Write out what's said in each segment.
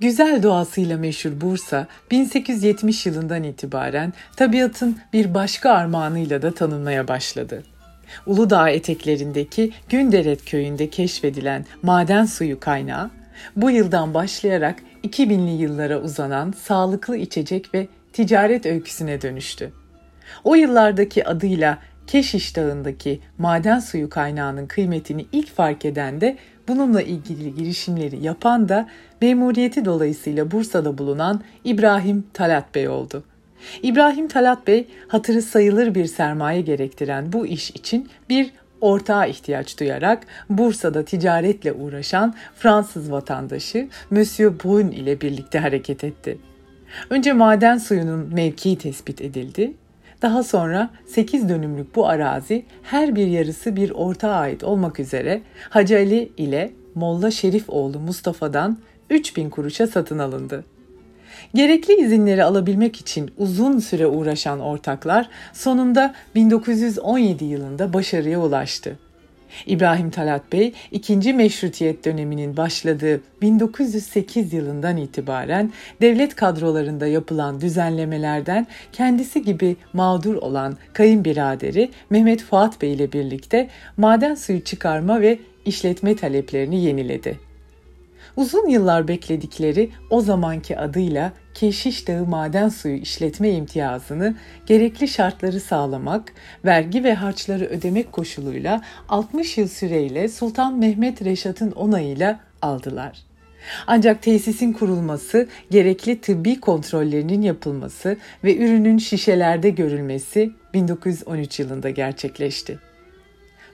Güzel doğasıyla meşhur Bursa, 1870 yılından itibaren tabiatın bir başka armağanıyla da tanınmaya başladı. Uludağ eteklerindeki Günderet köyünde keşfedilen maden suyu kaynağı, bu yıldan başlayarak 2000'li yıllara uzanan sağlıklı içecek ve ticaret öyküsüne dönüştü. O yıllardaki adıyla Keşiş Dağı'ndaki maden suyu kaynağının kıymetini ilk fark eden de bununla ilgili girişimleri yapan da memuriyeti dolayısıyla Bursa'da bulunan İbrahim Talat Bey oldu. İbrahim Talat Bey hatırı sayılır bir sermaye gerektiren bu iş için bir ortağa ihtiyaç duyarak Bursa'da ticaretle uğraşan Fransız vatandaşı Monsieur Brun ile birlikte hareket etti. Önce maden suyunun mevkii tespit edildi. Daha sonra 8 dönümlük bu arazi her bir yarısı bir ortağa ait olmak üzere Hacı Ali ile Molla Şerif oğlu Mustafa'dan 3000 kuruşa satın alındı. Gerekli izinleri alabilmek için uzun süre uğraşan ortaklar sonunda 1917 yılında başarıya ulaştı. İbrahim Talat Bey, ikinci meşrutiyet döneminin başladığı 1908 yılından itibaren devlet kadrolarında yapılan düzenlemelerden kendisi gibi mağdur olan kayınbiraderi Mehmet Fuat Bey ile birlikte maden suyu çıkarma ve işletme taleplerini yeniledi. Uzun yıllar bekledikleri o zamanki adıyla Keşiş Dağı maden suyu işletme imtiyazını gerekli şartları sağlamak, vergi ve harçları ödemek koşuluyla 60 yıl süreyle Sultan Mehmet Reşat'ın onayıyla aldılar. Ancak tesisin kurulması, gerekli tıbbi kontrollerinin yapılması ve ürünün şişelerde görülmesi 1913 yılında gerçekleşti.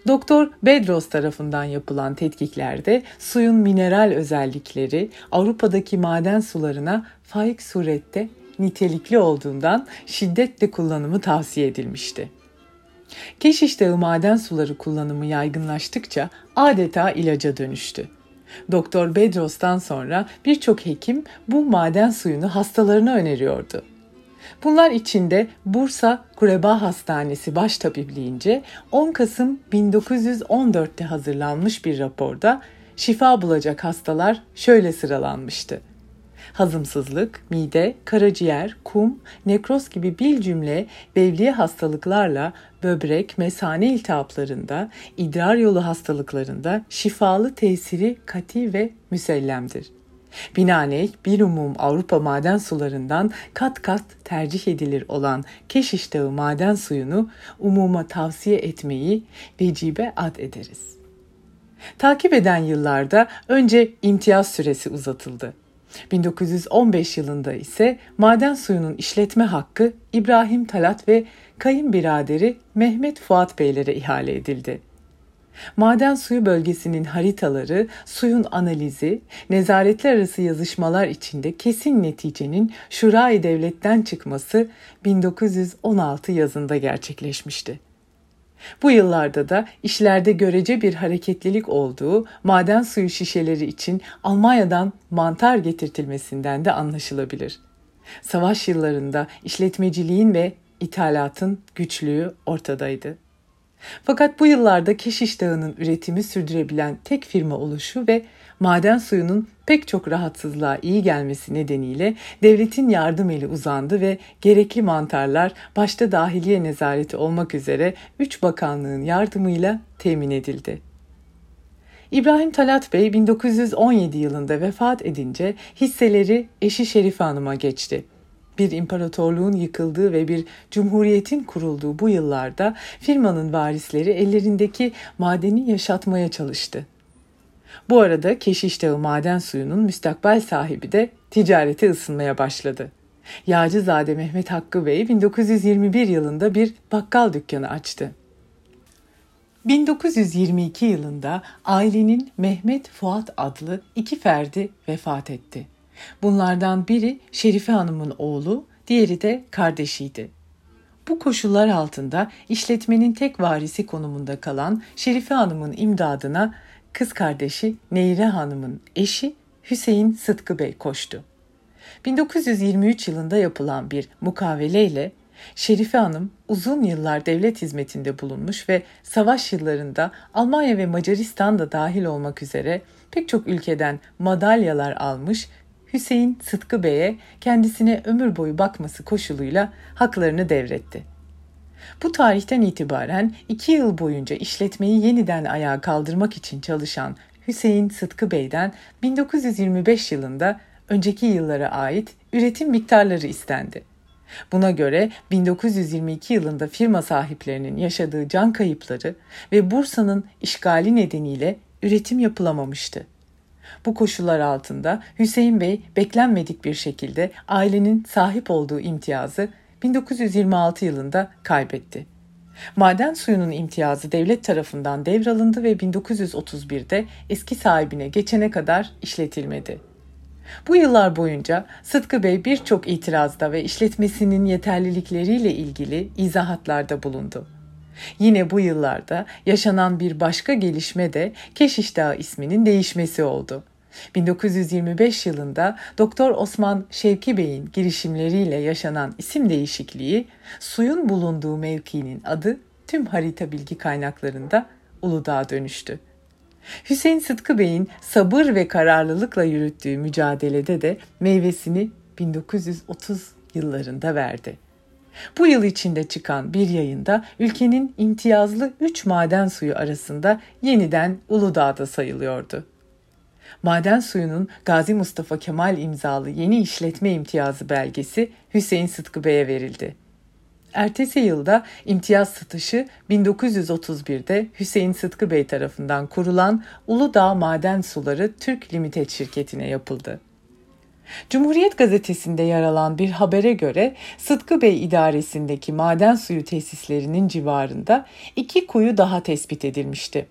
Doktor Bedros tarafından yapılan tetkiklerde suyun mineral özellikleri Avrupa'daki maden sularına faik surette nitelikli olduğundan şiddetle kullanımı tavsiye edilmişti. Keşiş Dağı maden suları kullanımı yaygınlaştıkça adeta ilaca dönüştü. Doktor Bedros'tan sonra birçok hekim bu maden suyunu hastalarına öneriyordu. Bunlar içinde Bursa Kureba Hastanesi baştabibliğince 10 Kasım 1914'te hazırlanmış bir raporda şifa bulacak hastalar şöyle sıralanmıştı. Hazımsızlık, mide, karaciğer, kum, nekroz gibi bir cümle bevliye hastalıklarla böbrek, mesane iltihaplarında, idrar yolu hastalıklarında şifalı tesiri kati ve müsellemdir. Binaenaleyh bir umum Avrupa maden sularından kat kat tercih edilir olan Keşiş Dağı maden suyunu umuma tavsiye etmeyi vecibe ad ederiz. Takip eden yıllarda önce imtiyaz süresi uzatıldı. 1915 yılında ise maden suyunun işletme hakkı İbrahim Talat ve kayınbiraderi Mehmet Fuat Beylere ihale edildi. Maden suyu bölgesinin haritaları, suyun analizi, nezaretler arası yazışmalar içinde kesin neticenin Şura-i Devlet'ten çıkması 1916 yazında gerçekleşmişti. Bu yıllarda da işlerde görece bir hareketlilik olduğu maden suyu şişeleri için Almanya'dan mantar getirtilmesinden de anlaşılabilir. Savaş yıllarında işletmeciliğin ve ithalatın güçlüğü ortadaydı. Fakat bu yıllarda Keşiş Dağı'nın üretimi sürdürebilen tek firma oluşu ve maden suyunun pek çok rahatsızlığa iyi gelmesi nedeniyle devletin yardım eli uzandı ve gerekli mantarlar başta dahiliye nezareti olmak üzere üç bakanlığın yardımıyla temin edildi. İbrahim Talat Bey 1917 yılında vefat edince hisseleri eşi Şerife Hanım'a geçti bir imparatorluğun yıkıldığı ve bir cumhuriyetin kurulduğu bu yıllarda firmanın varisleri ellerindeki madeni yaşatmaya çalıştı. Bu arada Keşiş Dağı maden suyunun müstakbel sahibi de ticarete ısınmaya başladı. Yağcızade Mehmet Hakkı Bey 1921 yılında bir bakkal dükkanı açtı. 1922 yılında ailenin Mehmet Fuat adlı iki ferdi vefat etti. Bunlardan biri Şerife Hanım'ın oğlu, diğeri de kardeşiydi. Bu koşullar altında işletmenin tek varisi konumunda kalan Şerife Hanım'ın imdadına kız kardeşi Neyre Hanım'ın eşi Hüseyin Sıtkı Bey koştu. 1923 yılında yapılan bir mukaveleyle Şerife Hanım uzun yıllar devlet hizmetinde bulunmuş ve savaş yıllarında Almanya ve Macaristan da dahil olmak üzere pek çok ülkeden madalyalar almış Hüseyin Sıtkı Bey'e kendisine ömür boyu bakması koşuluyla haklarını devretti. Bu tarihten itibaren iki yıl boyunca işletmeyi yeniden ayağa kaldırmak için çalışan Hüseyin Sıtkı Bey'den 1925 yılında önceki yıllara ait üretim miktarları istendi. Buna göre 1922 yılında firma sahiplerinin yaşadığı can kayıpları ve Bursa'nın işgali nedeniyle üretim yapılamamıştı. Bu koşullar altında Hüseyin Bey beklenmedik bir şekilde ailenin sahip olduğu imtiyazı 1926 yılında kaybetti. Maden suyunun imtiyazı devlet tarafından devralındı ve 1931'de eski sahibine geçene kadar işletilmedi. Bu yıllar boyunca Sıtkı Bey birçok itirazda ve işletmesinin yeterlilikleriyle ilgili izahatlarda bulundu. Yine bu yıllarda yaşanan bir başka gelişme de Keşiş Dağı isminin değişmesi oldu. 1925 yılında Doktor Osman Şevki Bey'in girişimleriyle yaşanan isim değişikliği, suyun bulunduğu mevkinin adı tüm harita bilgi kaynaklarında Uludağ'a dönüştü. Hüseyin Sıtkı Bey'in sabır ve kararlılıkla yürüttüğü mücadelede de meyvesini 1930 yıllarında verdi. Bu yıl içinde çıkan bir yayında ülkenin imtiyazlı 3 maden suyu arasında yeniden Uludağ'da sayılıyordu. Maden suyunun Gazi Mustafa Kemal imzalı yeni işletme imtiyazı belgesi Hüseyin Sıtkı Bey'e verildi. Ertesi yılda imtiyaz satışı 1931'de Hüseyin Sıtkı Bey tarafından kurulan Uludağ Maden Suları Türk Limited şirketine yapıldı. Cumhuriyet gazetesinde yer alan bir habere göre Sıtkı Bey idaresindeki maden suyu tesislerinin civarında iki kuyu daha tespit edilmişti.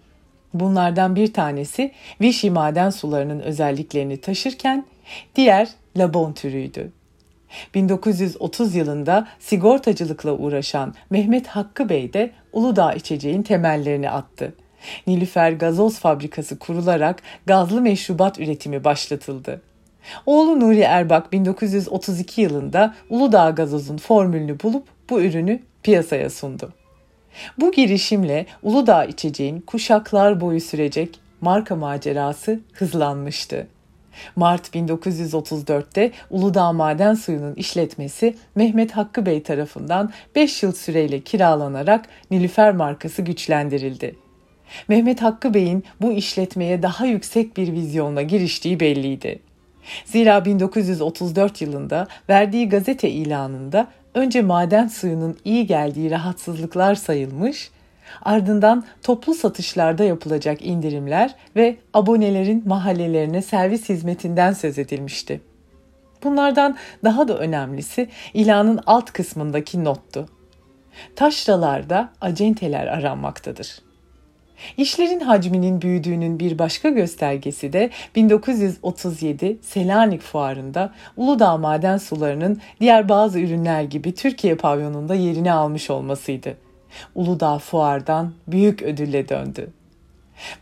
Bunlardan bir tanesi Vichy maden sularının özelliklerini taşırken diğer Labon türüydü. 1930 yılında sigortacılıkla uğraşan Mehmet Hakkı Bey de Uludağ içeceğin temellerini attı. Nilüfer Gazoz Fabrikası kurularak gazlı meşrubat üretimi başlatıldı. Oğlu Nuri Erbak 1932 yılında Uludağ Gazoz'un formülünü bulup bu ürünü piyasaya sundu. Bu girişimle Uludağ içeceğin kuşaklar boyu sürecek marka macerası hızlanmıştı. Mart 1934'te Uludağ Maden Suyu'nun işletmesi Mehmet Hakkı Bey tarafından 5 yıl süreyle kiralanarak Nilüfer markası güçlendirildi. Mehmet Hakkı Bey'in bu işletmeye daha yüksek bir vizyonla giriştiği belliydi. Zira 1934 yılında verdiği gazete ilanında önce maden suyunun iyi geldiği rahatsızlıklar sayılmış, ardından toplu satışlarda yapılacak indirimler ve abonelerin mahallelerine servis hizmetinden söz edilmişti. Bunlardan daha da önemlisi ilanın alt kısmındaki nottu. Taşralarda acenteler aranmaktadır. İşlerin hacminin büyüdüğünün bir başka göstergesi de 1937 Selanik Fuarı'nda Uludağ maden sularının diğer bazı ürünler gibi Türkiye pavyonunda yerini almış olmasıydı. Uludağ Fuar'dan büyük ödülle döndü.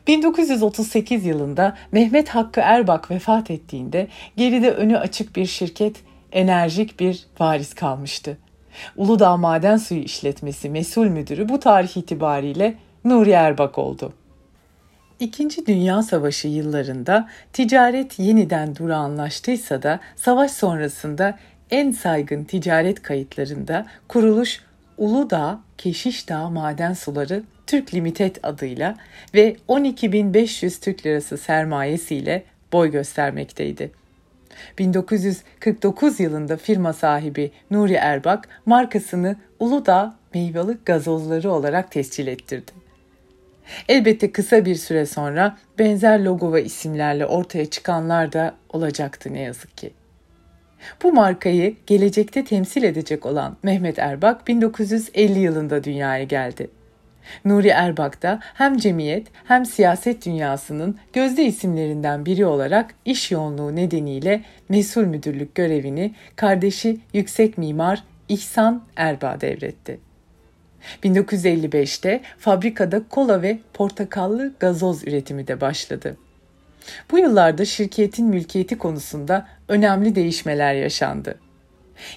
1938 yılında Mehmet Hakkı Erbak vefat ettiğinde geride önü açık bir şirket, enerjik bir varis kalmıştı. Uludağ Maden Suyu İşletmesi Mesul Müdürü bu tarih itibariyle Nuri Erbak oldu. İkinci Dünya Savaşı yıllarında ticaret yeniden durağanlaştıysa da savaş sonrasında en saygın ticaret kayıtlarında kuruluş Uludağ Keşişdağ Maden Suları Türk Limited adıyla ve 12.500 Türk Lirası sermayesiyle boy göstermekteydi. 1949 yılında firma sahibi Nuri Erbak markasını Uludağ meyveli gazozları olarak tescil ettirdi. Elbette kısa bir süre sonra benzer logo ve isimlerle ortaya çıkanlar da olacaktı ne yazık ki. Bu markayı gelecekte temsil edecek olan Mehmet Erbak 1950 yılında dünyaya geldi. Nuri Erbak da hem cemiyet hem siyaset dünyasının gözde isimlerinden biri olarak iş yoğunluğu nedeniyle mesul müdürlük görevini kardeşi yüksek mimar İhsan Erbağ devretti. 1955'te fabrikada kola ve portakallı gazoz üretimi de başladı. Bu yıllarda şirketin mülkiyeti konusunda önemli değişmeler yaşandı.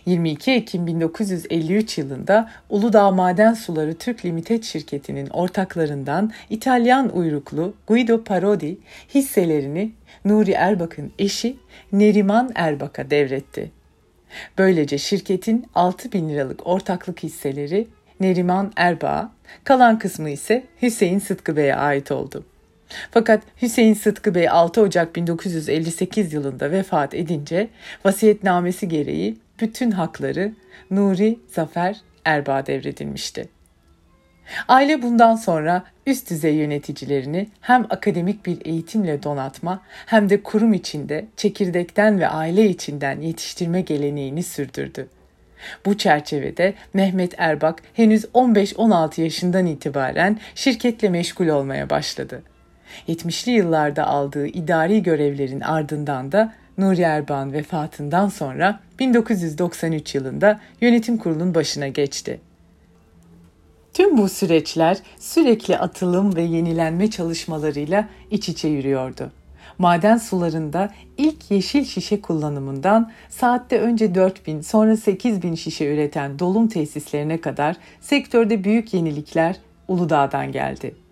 22 Ekim 1953 yılında Uludağ Maden Suları Türk Limited şirketinin ortaklarından İtalyan uyruklu Guido Parodi hisselerini Nuri Erbak'ın eşi Neriman Erbak'a devretti. Böylece şirketin 6 bin liralık ortaklık hisseleri Neriman Erbak'a, kalan kısmı ise Hüseyin Sıtkı Bey'e ait oldu. Fakat Hüseyin Sıtkı Bey 6 Ocak 1958 yılında vefat edince vasiyetnamesi gereği bütün hakları Nuri Zafer Erbağ'a devredilmişti. Aile bundan sonra üst düzey yöneticilerini hem akademik bir eğitimle donatma hem de kurum içinde çekirdekten ve aile içinden yetiştirme geleneğini sürdürdü. Bu çerçevede Mehmet Erbak henüz 15-16 yaşından itibaren şirketle meşgul olmaya başladı. 70'li yıllarda aldığı idari görevlerin ardından da Nuri Erban vefatından sonra 1993 yılında yönetim kurulunun başına geçti. Tüm bu süreçler sürekli atılım ve yenilenme çalışmalarıyla iç içe yürüyordu. Maden sularında ilk yeşil şişe kullanımından saatte önce 4000 sonra 8000 şişe üreten dolum tesislerine kadar sektörde büyük yenilikler Uludağ'dan geldi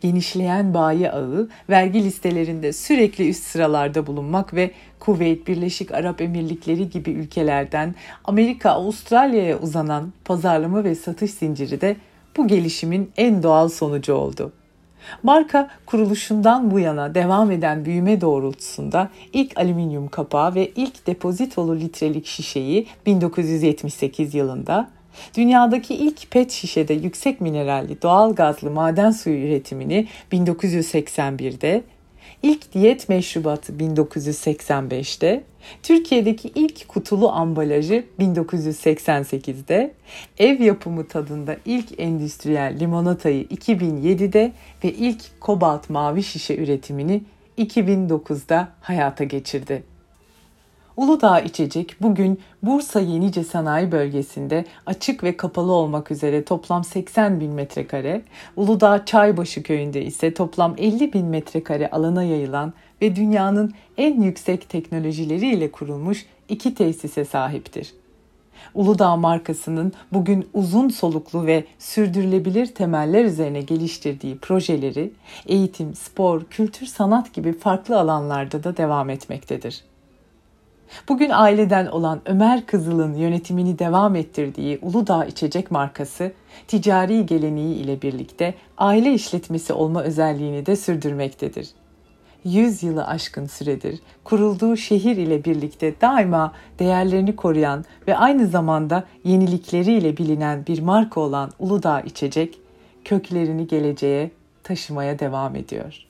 genişleyen bayi ağı, vergi listelerinde sürekli üst sıralarda bulunmak ve Kuveyt, Birleşik Arap Emirlikleri gibi ülkelerden Amerika, Avustralya'ya uzanan pazarlama ve satış zinciri de bu gelişimin en doğal sonucu oldu. Marka kuruluşundan bu yana devam eden büyüme doğrultusunda ilk alüminyum kapağı ve ilk depozitolu litrelik şişeyi 1978 yılında, Dünyadaki ilk pet şişede yüksek mineralli doğal gazlı maden suyu üretimini 1981'de, ilk diyet meşrubatı 1985'te, Türkiye'deki ilk kutulu ambalajı 1988'de, ev yapımı tadında ilk endüstriyel limonatayı 2007'de ve ilk kobalt mavi şişe üretimini 2009'da hayata geçirdi. Uludağ içecek bugün Bursa Yenice Sanayi Bölgesi'nde açık ve kapalı olmak üzere toplam 80 bin metrekare, Uludağ Çaybaşı Köyü'nde ise toplam 50 bin metrekare alana yayılan ve dünyanın en yüksek teknolojileriyle kurulmuş iki tesise sahiptir. Uludağ markasının bugün uzun soluklu ve sürdürülebilir temeller üzerine geliştirdiği projeleri eğitim, spor, kültür, sanat gibi farklı alanlarda da devam etmektedir. Bugün aileden olan Ömer Kızıl'ın yönetimini devam ettirdiği Uludağ İçecek markası, ticari geleneği ile birlikte aile işletmesi olma özelliğini de sürdürmektedir. 100 yılı aşkın süredir kurulduğu şehir ile birlikte daima değerlerini koruyan ve aynı zamanda yenilikleriyle bilinen bir marka olan Uludağ İçecek, köklerini geleceğe taşımaya devam ediyor.